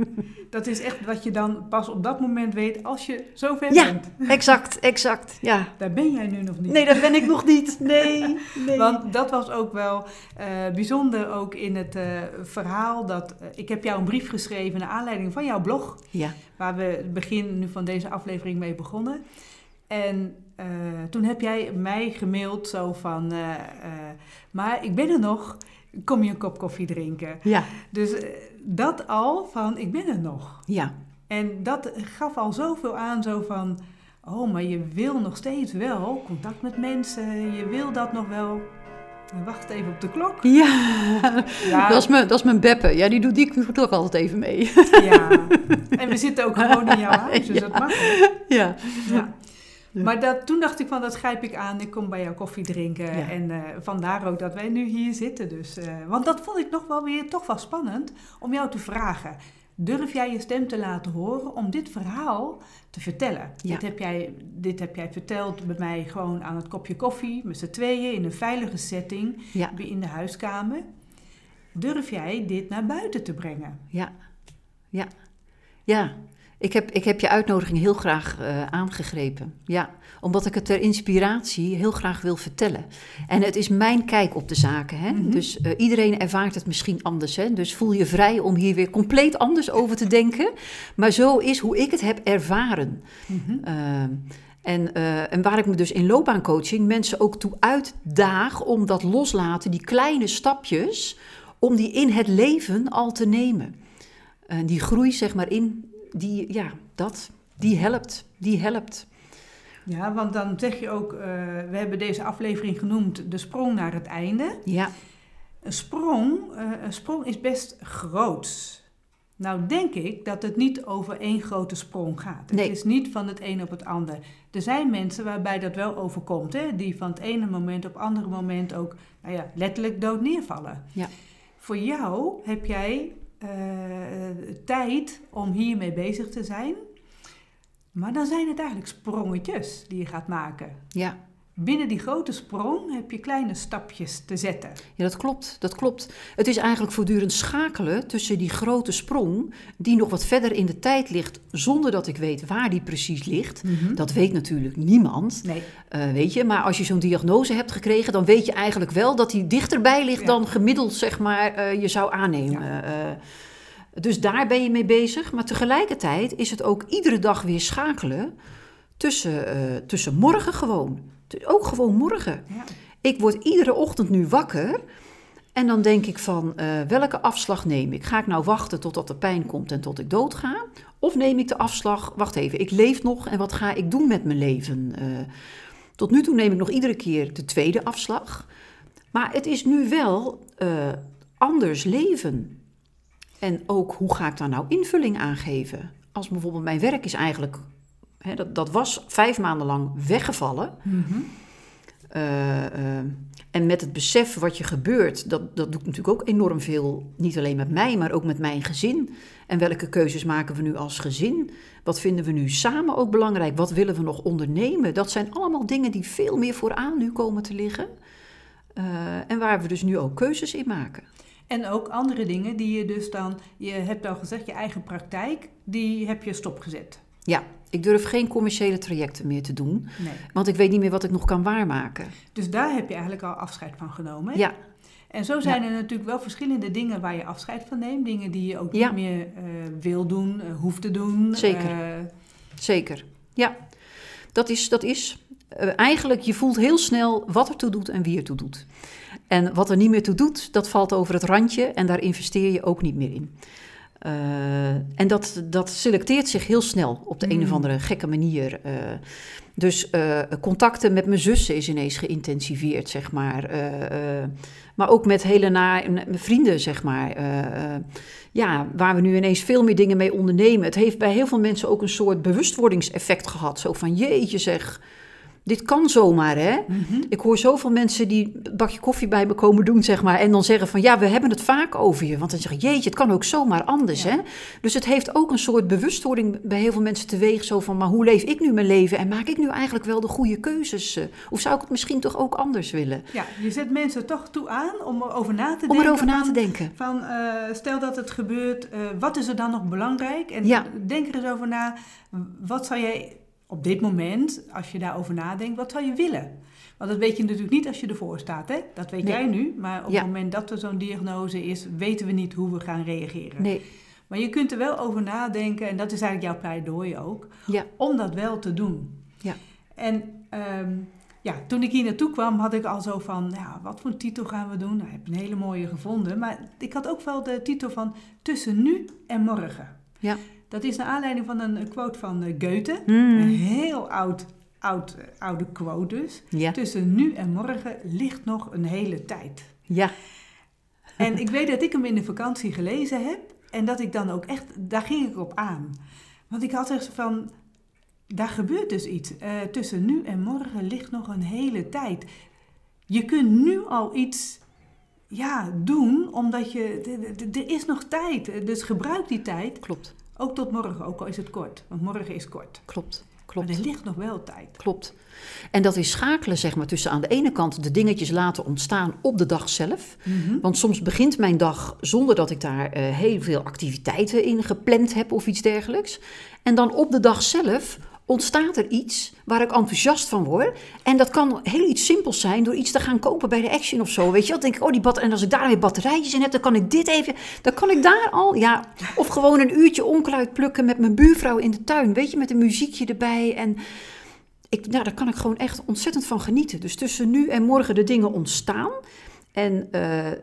Dat is echt wat je dan pas op dat moment weet als je zover Ja. bent. Exact, exact, ja. Daar ben jij nu nog niet. Nee, dat ben ik nog niet. Nee, nee. Want dat was ook wel eh, bijzonder ook in het eh, verhaal dat eh, ik heb jou een brief geschreven naar aanleiding van jouw blog, Ja, waar we het begin nu van deze aflevering mee begonnen. En eh, toen heb jij mij gemaild zo van, eh, maar ik ben er nog, kom je een kop koffie drinken? ja, Dus dat al van, ik ben er nog. ja. En dat gaf al zoveel aan, zo van, oh, maar je wil nog steeds wel contact met mensen, je wil dat nog wel. Wacht even op de klok. Ja, Ja, dat, is mijn, dat is mijn beppe. Ja, die doet die doet ook altijd even mee. ja. En we zitten ook gewoon in jouw huis, dus Ja. dat mag. Ja, Ja. Maar dat, toen dacht ik van, dat grijp ik aan. Ik kom bij jou koffie drinken. En eh, vandaar ook dat wij nu hier zitten. Dus, eh, want dat vond ik nog wel weer toch wel spannend om jou te vragen. Durf jij je stem te laten horen om dit verhaal te vertellen? Ja. Dit, heb jij, dit heb jij verteld bij mij gewoon aan het kopje koffie, met z'n tweeën in een veilige setting, ja, in de huiskamer. Durf jij dit naar buiten te brengen? ja, ja. Ja, ik heb, ik heb je uitnodiging heel graag eh, aangegrepen. Ja, omdat ik het ter inspiratie heel graag wil vertellen. En het is mijn kijk op de zaken. Hè? Mhm. Dus eh, iedereen ervaart het misschien anders. Hè? Dus voel je vrij om hier weer compleet anders over te denken. Maar zo is hoe ik het heb ervaren. Mhm. Ehm, en, eh, en waar ik me dus in loopbaancoaching mensen ook toe uitdaag om dat loslaten, die kleine stapjes, om die in het leven al te nemen. En die groei, zeg maar, in, die, ja, dat, die helpt, die helpt. Ja, want dan zeg je ook, eh, we hebben deze aflevering genoemd de sprong naar het einde. Ja, Een sprong, eh, een sprong is best groot. Nou denk ik dat het niet over één grote sprong gaat. Nee. Het is niet van het een op het ander. Er zijn mensen waarbij dat wel overkomt, hè? die van het ene moment op het andere moment ook nou ja, letterlijk dood neervallen. Ja. Voor jou heb jij tijd om hiermee bezig te zijn. Maar dan zijn het eigenlijk sprongetjes die je gaat maken. ja. Binnen die grote sprong heb je kleine stapjes te zetten. Ja, dat klopt, dat klopt. Het is eigenlijk voortdurend schakelen tussen die grote sprong, die nog wat verder in de tijd ligt, zonder dat ik weet waar die precies ligt. Dat weet natuurlijk niemand, Nee, eh, weet je. Maar als je zo'n diagnose hebt gekregen, dan weet je eigenlijk wel dat die dichterbij ligt Ja. dan gemiddeld, zeg maar, eh, je zou aannemen. Eh, dus daar ben je mee bezig. Maar tegelijkertijd is het ook iedere dag weer schakelen tussen, tussen morgen gewoon. Ook gewoon morgen. ja. Ik word iedere ochtend nu wakker en dan denk ik van eh, welke afslag neem ik? Ga ik nou wachten totdat de pijn komt en tot ik doodga? Of neem ik de afslag, wacht even, ik leef nog en wat ga ik doen met mijn leven? Eh, tot nu toe neem ik nog iedere keer de tweede afslag. Maar het is nu wel eh, anders leven. En ook hoe ga ik daar nou invulling aan geven? Als bijvoorbeeld mijn werk is eigenlijk, hè, dat, dat was vijf maanden lang weggevallen. Mhm. Eh, eh, en met het besef wat je gebeurt, dat, dat doet natuurlijk ook enorm veel. Niet alleen met mij, maar ook met mijn gezin. En welke keuzes maken we nu als gezin? Wat vinden we nu samen ook belangrijk? Wat willen we nog ondernemen? Dat zijn allemaal dingen die veel meer vooraan nu komen te liggen. Eh, en waar we dus nu ook keuzes in maken. En ook andere dingen die je dus dan, je hebt al gezegd, je eigen praktijk, die heb je stopgezet. Ja, ik durf geen commerciële trajecten meer te doen, Nee. want ik weet niet meer wat ik nog kan waarmaken. Dus daar heb je eigenlijk al afscheid van genomen. hè? Ja, En zo zijn er natuurlijk wel verschillende dingen waar je afscheid van neemt. Dingen die je ook Ja. niet meer eh, wil doen, eh, hoeft te doen. Zeker. Eh, zeker. Ja, dat is, dat is eigenlijk, je voelt heel snel wat er toe doet en wie er toe doet. En wat er niet meer toe doet, dat valt over het randje en daar investeer je ook niet meer in. Eh, en dat, dat selecteert zich heel snel op de een of Mm. andere gekke manier. eh. dus eh, contacten met mijn zussen is ineens geïntensiveerd, zeg maar. Maar ook met hele na, met mijn vrienden, zeg maar. Ja, waar we nu ineens veel meer dingen mee ondernemen. Het heeft bij heel veel mensen ook een soort bewustwordingseffect gehad. Zo van, jeetje zeg, dit kan zomaar, hè? mhm. Ik hoor zoveel mensen die een bakje koffie bij me komen doen, zeg maar. En dan zeggen van, ja, we hebben het vaak over je. Want dan zeg ik, jeetje, het kan ook zomaar anders, Ja. hè? Dus het heeft ook een soort bewustwording bij heel veel mensen teweeg. Zo van, maar hoe leef ik nu mijn leven? En maak ik nu eigenlijk wel de goede keuzes? eh? Of zou ik het misschien toch ook anders willen? Ja, je zet mensen toch toe aan om erover na te denken. Om erover na te denken. Van, eh, stel dat het gebeurt, eh, wat is er dan nog belangrijk? En Ja. denk er eens over na, wat zou jij op dit moment, als je daarover nadenkt, wat zou je willen? Want dat weet je natuurlijk niet als je ervoor staat, hè? Dat weet Nee. jij nu, maar op Ja. het moment dat er zo'n diagnose is, weten we niet hoe we gaan reageren. Nee, Maar je kunt er wel over nadenken, en dat is eigenlijk jouw pleidooi ook, ja, om dat wel te doen. Ja. En ehm, ja, toen ik hier naartoe kwam, had ik al zo van, ja, wat voor titel gaan we doen? Nou, ik heb een hele mooie gevonden. Maar ik had ook wel de titel van Tussen nu en morgen. Ja. Dat is naar aanleiding van een quote van eh, Goethe. Mm. Een heel oud, oud, eh, oude quote dus. ja, Tussen nu en morgen ligt nog een hele tijd. ja, En ik weet dat ik hem in de vakantie gelezen heb. En dat ik dan ook echt, daar ging ik op aan. Want ik had echt van, daar gebeurt dus iets. Eh, tussen nu en morgen ligt nog een hele tijd. Je kunt nu al iets ja, doen, omdat je, er is nog tijd. Dus gebruik die tijd, klopt, ook tot morgen, ook al is het kort. Want morgen is kort. klopt, Maar klopt. er ligt nog wel tijd. Klopt. En dat is schakelen, zeg maar, tussen aan de ene kant de dingetjes laten ontstaan op de dag zelf. Mhm. Want soms begint mijn dag zonder dat ik daar eh, heel veel activiteiten in gepland heb of iets dergelijks. En dan op de dag zelf ontstaat er iets waar ik enthousiast van word. En dat kan heel iets simpels zijn door iets te gaan kopen bij de Action of zo. Weet je, dan denk ik, oh die bat en als ik daar weer batterijtjes in heb, dan kan ik dit even, dan kan ik daar al, ja, of gewoon een uurtje onkruid plukken met mijn buurvrouw in de tuin, weet je, met een muziekje erbij en ik, nou, daar kan ik gewoon echt ontzettend van genieten. Dus tussen nu en morgen de dingen ontstaan. En eh, eh,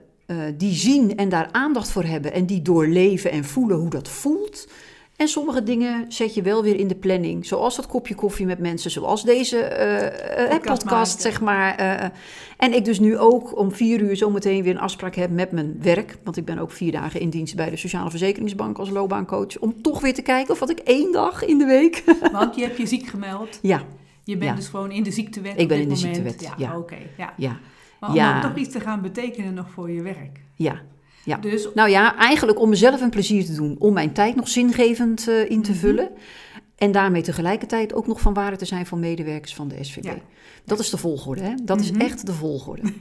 die zien en daar aandacht voor hebben. En die doorleven en voelen hoe dat voelt. En sommige dingen zet je wel weer in de planning. Zoals dat kopje koffie met mensen. Zoals deze eh, eh, Podcast podcast, zeg maar. eh. en ik dus nu ook om vier uur zometeen weer een afspraak heb met mijn werk. Want ik ben ook vier dagen in dienst bij de Sociale Verzekeringsbank als loopbaancoach. Om toch weer te kijken of wat ik één dag in de week... Want je hebt je ziek gemeld. ja, Je bent Ja. dus gewoon in de ziektewet Ik op ben dit in de moment. ziektewet, ja. oké. ja. ja, Maar om Ja. toch iets te gaan betekenen nog voor je werk. ja. Ja. Dus Nou ja, eigenlijk om mezelf een plezier te doen. Om mijn tijd nog zingevend eh, in te Mhm. vullen. En daarmee tegelijkertijd ook nog van waarde te zijn voor medewerkers van de SVB. Ja. Dat is de volgorde, hè? Dat Mhm. is echt de volgorde.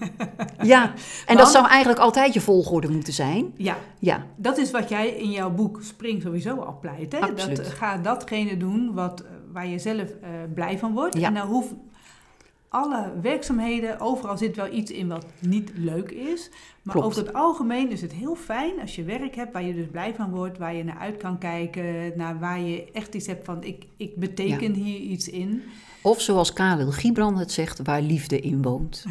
ja, en Want- dat zou eigenlijk altijd je volgorde moeten zijn. ja, Ja, dat is wat jij in jouw boek Spring sowieso al pleit. Hè? Absoluut. Dat, ga datgene doen wat, eh, waar je zelf eh, blij van wordt. Ja. En dan hoeft alle werkzaamheden, overal zit wel iets in wat niet leuk is. Maar Klopt. over het algemeen is het heel fijn als je werk hebt waar je dus blij van wordt, waar je naar uit kan kijken, naar waar je echt iets hebt van ik, ik beteken hier iets in. of zoals Karel Gibran het zegt, waar liefde in woont.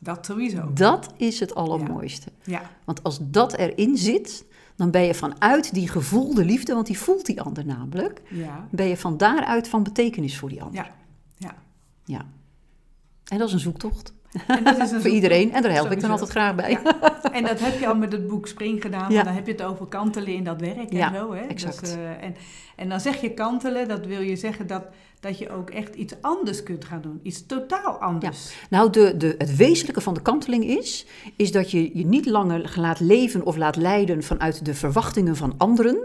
Dat sowieso. Dat is het allermooiste. Ja, Want als dat erin zit, dan ben je vanuit die gevoelde liefde, want die voelt die ander namelijk, ja, ben je van daaruit van betekenis voor die ander. ja. ja. Ja. En dat is een zoektocht. En dat is een Voor iedereen. En daar help ik dan altijd graag bij. Ja. En dat heb je al met het boek Spring gedaan. Ja. Want dan heb je het over kantelen in dat werk Ja, en zo. Hè? exact. Dus, en, en dan zeg je kantelen, dat wil je zeggen dat, dat je ook echt iets anders kunt gaan doen. Iets totaal anders. Nou, de, de, het wezenlijke van de kanteling is, is dat je je niet langer laat leven of laat leiden vanuit de verwachtingen van anderen.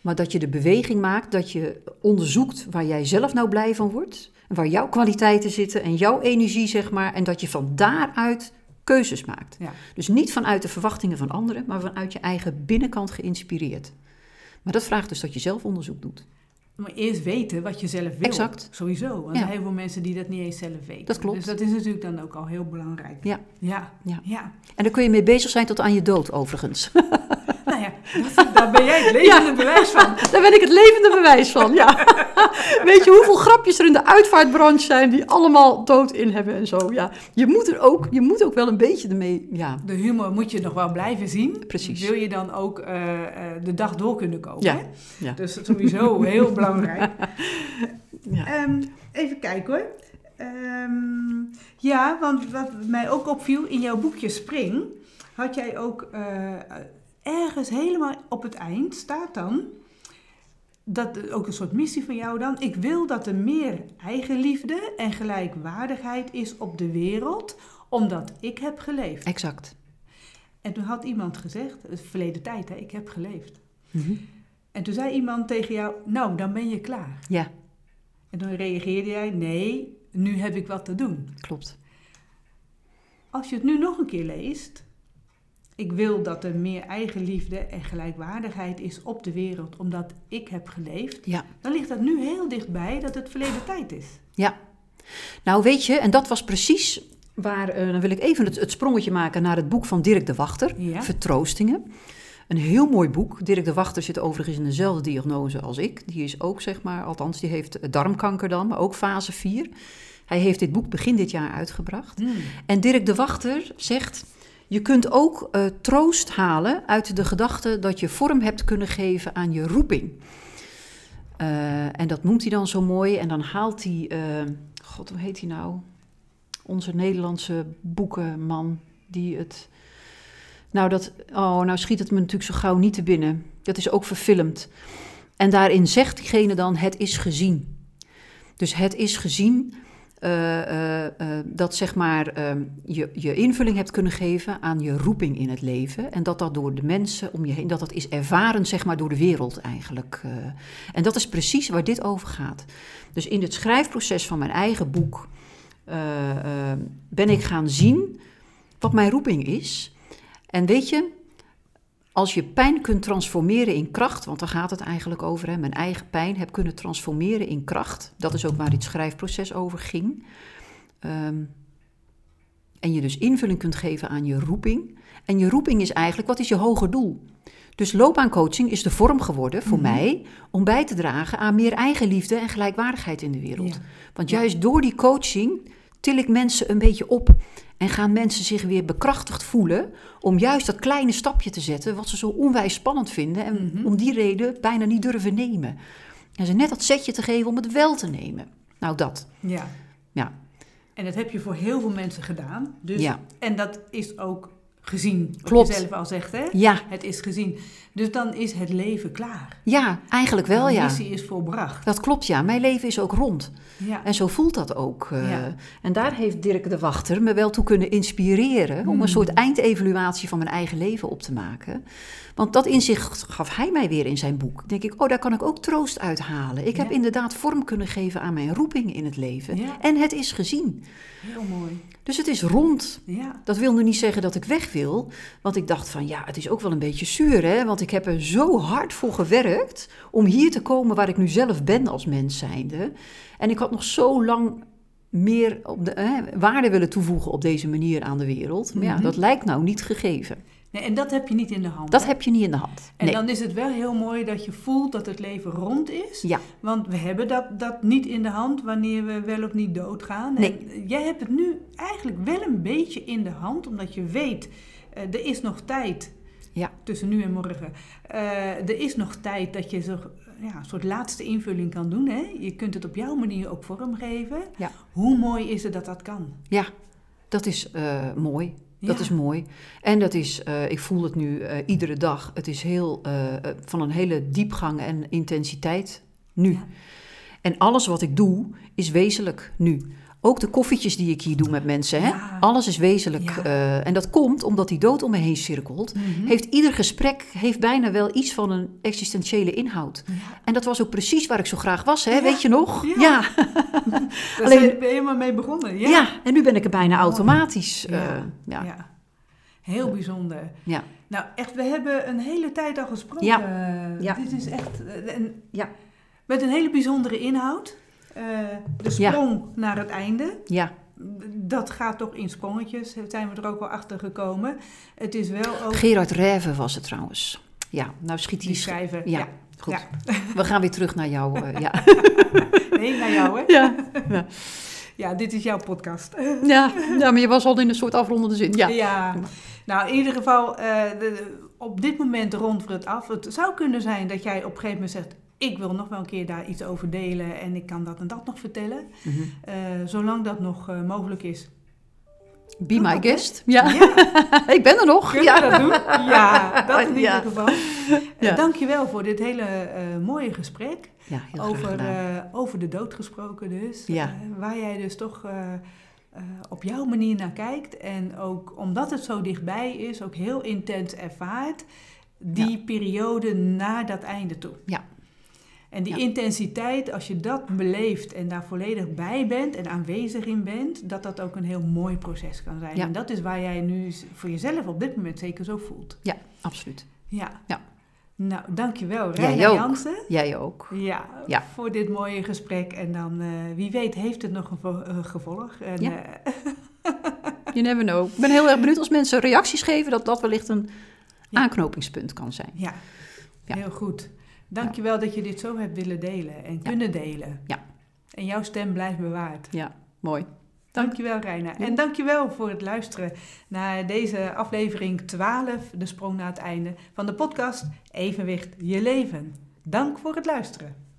Maar dat je de beweging maakt, dat je onderzoekt waar jij zelf nou blij van wordt. Waar jouw kwaliteiten zitten en jouw energie, zeg maar. En dat je van daaruit keuzes maakt. Ja. Dus niet vanuit de verwachtingen van anderen, maar vanuit je eigen binnenkant geïnspireerd. Maar dat vraagt dus dat je zelf onderzoek doet. Maar eerst weten wat je zelf wil. Exact. Sowieso. Want er Ja. zijn heel veel mensen die dat niet eens zelf weten. Dat klopt. Dus dat is natuurlijk dan ook al heel belangrijk. Ja. Ja. Ja. ja. En daar kun je mee bezig zijn tot aan je dood, overigens. Nou ja, dat- daar ben jij het levende bewijs van. Daar ben ik het levende bewijs van, ja. Weet je hoeveel grapjes er in de uitvaartbranche zijn die allemaal dood in hebben en zo? Ja, je moet er ook, je moet ook wel een beetje ermee, ja. De humor moet je nog wel blijven zien. Precies. Wil je dan ook eh, eh, de dag door kunnen komen. Ja. Hè? Ja. Dus sowieso heel belangrijk. Ja. Ehm, even kijken hoor. Ehm, ja, want wat mij ook opviel in jouw boekje Spring, had jij ook eh, ergens helemaal op het eind staat dan. Dat ook een soort missie van jou dan. Ik wil dat er meer eigenliefde en gelijkwaardigheid is op de wereld, omdat ik heb geleefd. Exact. En toen had iemand gezegd, het verleden tijd hè, ik heb geleefd. Mhm. En toen zei iemand tegen jou, nou dan ben je klaar. Ja, En dan reageerde jij, nee, nu heb ik wat te doen. klopt. Als je het nu nog een keer leest, ik wil dat er meer eigenliefde en gelijkwaardigheid is op de wereld, omdat ik heb geleefd, Ja. dan ligt dat nu heel dichtbij dat het verleden tijd is. Ja. Nou, weet je, en dat was precies waar, eh, dan wil ik even het, het sprongetje maken naar het boek van Dirk de Wachter, Ja. Vertroostingen. Een heel mooi boek. Dirk de Wachter zit overigens in dezelfde diagnose als ik. Die is ook, zeg maar, althans, die heeft eh, darmkanker dan, maar ook fase 4. Hij heeft dit boek begin dit jaar uitgebracht. En Dirk de Wachter zegt: Je kunt ook eh, troost halen uit de gedachte dat je vorm hebt kunnen geven aan je roeping. Eh, en dat noemt hij dan zo mooi. En dan haalt hij, God, hoe heet hij nou? Onze Nederlandse boekenman die het. Nou, dat, oh, nou schiet het me natuurlijk zo gauw niet te binnen. Dat is ook verfilmd. En daarin zegt diegene dan: Het is gezien. Dus het is gezien eh, eh, eh, dat zeg maar, eh, je, je invulling hebt kunnen geven aan je roeping in het leven. En dat dat door de mensen om je heen, dat dat is ervaren zeg maar door de wereld eigenlijk. en dat is precies waar dit over gaat. Dus in het schrijfproces van mijn eigen boek ben ik gaan zien wat mijn roeping is. En weet je, als je pijn kunt transformeren in kracht, want daar gaat het eigenlijk over, hè, mijn eigen pijn heb kunnen transformeren in kracht. Dat is ook waar dit schrijfproces over ging. Ehm, en je dus invulling kunt geven aan je roeping. En je roeping is eigenlijk, wat is je hoger doel? Dus loopbaancoaching is de vorm geworden voor Mhm. mij om bij te dragen aan meer eigenliefde en gelijkwaardigheid in de wereld. Ja. Want Ja. juist door die coaching til ik mensen een beetje op en gaan mensen zich weer bekrachtigd voelen om juist dat kleine stapje te zetten wat ze zo onwijs spannend vinden en Mhm. om die reden bijna niet durven nemen. En ze net dat setje te geven om het wel te nemen. Nou, dat. Ja. Ja. En dat heb je voor heel veel mensen gedaan. Dus, Ja. En dat is ook gezien, wat Klopt. je zelf al zegt, hè? Ja, Het is gezien. Dus dan is het leven klaar. ja, eigenlijk wel De ja. missie is volbracht. Dat klopt ja. Mijn leven is ook rond. Ja. En zo voelt dat ook. eh. Ja. En daar heeft Dirk de Wachter me wel toe kunnen inspireren om Hmm. een soort eindevaluatie van mijn eigen leven op te maken. Want dat inzicht gaf hij mij weer in zijn boek. denk ik, oh, daar kan ik ook troost uithalen. Ik heb Ja. inderdaad vorm kunnen geven aan mijn roeping in het leven. Ja. En het is gezien. Heel mooi. Dus het is rond. Ja. Dat wil nu niet zeggen dat ik weg wil. Want ik dacht van ja, het is ook wel een beetje zuur, hè? Want ik heb er zo hard voor gewerkt om hier te komen waar ik nu zelf ben als mens zijnde. En ik had nog zo lang meer op de, hè, waarde willen toevoegen op deze manier aan de wereld. Maar ja, Mhm. dat lijkt nou niet gegeven. Nee, en dat heb je niet in de hand. Dat hè? heb je niet in de hand. En Nee. dan is het wel heel mooi dat je voelt dat het leven rond is. Ja, Want we hebben dat, dat niet in de hand wanneer we wel of niet doodgaan. Nee. En jij hebt het nu eigenlijk wel een beetje in de hand, omdat je weet, eh, er is nog tijd Ja. tussen nu en morgen. Eh, er is nog tijd dat je zo, ja, een soort laatste invulling kan doen. Hè? Je kunt het op jouw manier ook vormgeven. Ja. Hoe mooi is het dat dat kan? ja, dat is eh, mooi. Dat Ja. is mooi. En dat is, eh, ik voel het nu eh, iedere dag. Het is heel, eh, van een hele diepgang en intensiteit nu. Ja. En alles wat ik doe is wezenlijk nu. Ook de koffietjes die ik hier doe met mensen, hè? Ja. alles is wezenlijk. Ja. eh, en dat komt omdat die dood om me heen cirkelt. Mhm. Heeft ieder gesprek heeft bijna wel iets van een existentiële inhoud. Ja. En dat was ook precies waar ik zo graag was, hè? Weet je nog? Ja. Daar Alleen- ben je helemaal mee begonnen. Ja. En nu ben ik er bijna Mooi. automatisch. Ja. eh, ja. Heel bijzonder. Ja. Nou, echt, we hebben een hele tijd al gesproken. Ja. Eh. Dit is echt een, Ja. met een hele bijzondere inhoud. Eh, de Ja. sprong naar het einde. ja. Dat gaat toch in sprongetjes, zijn we er ook wel achter gekomen. Het is wel ook Gerard Reven was het trouwens. Ja, nou schiet die die... schrijver. Ja, Ja. goed. Ja. We gaan weer terug naar jou. eh, ja. Nee, naar jou hè? Ja. Ja, dit is jouw podcast. Ja. ja, maar je was al in een soort afrondende zin. Ja. Ja. Nou, in ieder geval, eh, de- op dit moment rond we het af. Het zou kunnen zijn dat jij op een gegeven moment zegt... ik wil nog wel een keer daar iets over delen en ik kan dat en dat nog vertellen. Mhm. Eh, zolang dat nog eh, mogelijk is. Be my guest. Ja, Ja, ik ben er nog. kun je Ja. dat doen? Ja, dat in ieder geval. Eh, Ja. Dankjewel voor dit hele mooie gesprek. Ja, heel graag over, over de dood gesproken dus. Ja. Waar jij dus toch op jouw manier naar kijkt. En ook omdat het zo dichtbij is, ook heel intens ervaart. Die periode naar dat einde toe. Ja. En die Ja. intensiteit, als je dat beleeft en daar volledig bij bent en aanwezig in bent, dat dat ook een heel mooi proces kan zijn. Ja. En dat is waar jij nu voor jezelf op dit moment zeker zo voelt. Ja, absoluut. Ja. Ja. Nou, dankjewel Jij Reina ook. Jansen. Jij ook. Ja, Ja. voor dit mooie gesprek. En dan, eh, wie weet, heeft het nog een eh, gevolg. En, Ja. eh, You never know. Ik ben heel erg benieuwd als mensen reacties geven... dat dat wellicht een aanknopingspunt kan zijn. ja. Ja. heel goed. Dankjewel dat je dit zo hebt willen delen en kunnen delen. Ja. En jouw stem blijft bewaard. Ja, mooi. Dankjewel, Reina. En dankjewel voor het luisteren naar deze aflevering 12, de sprong naar het einde van de podcast Evenwicht je leven. Dank voor het luisteren.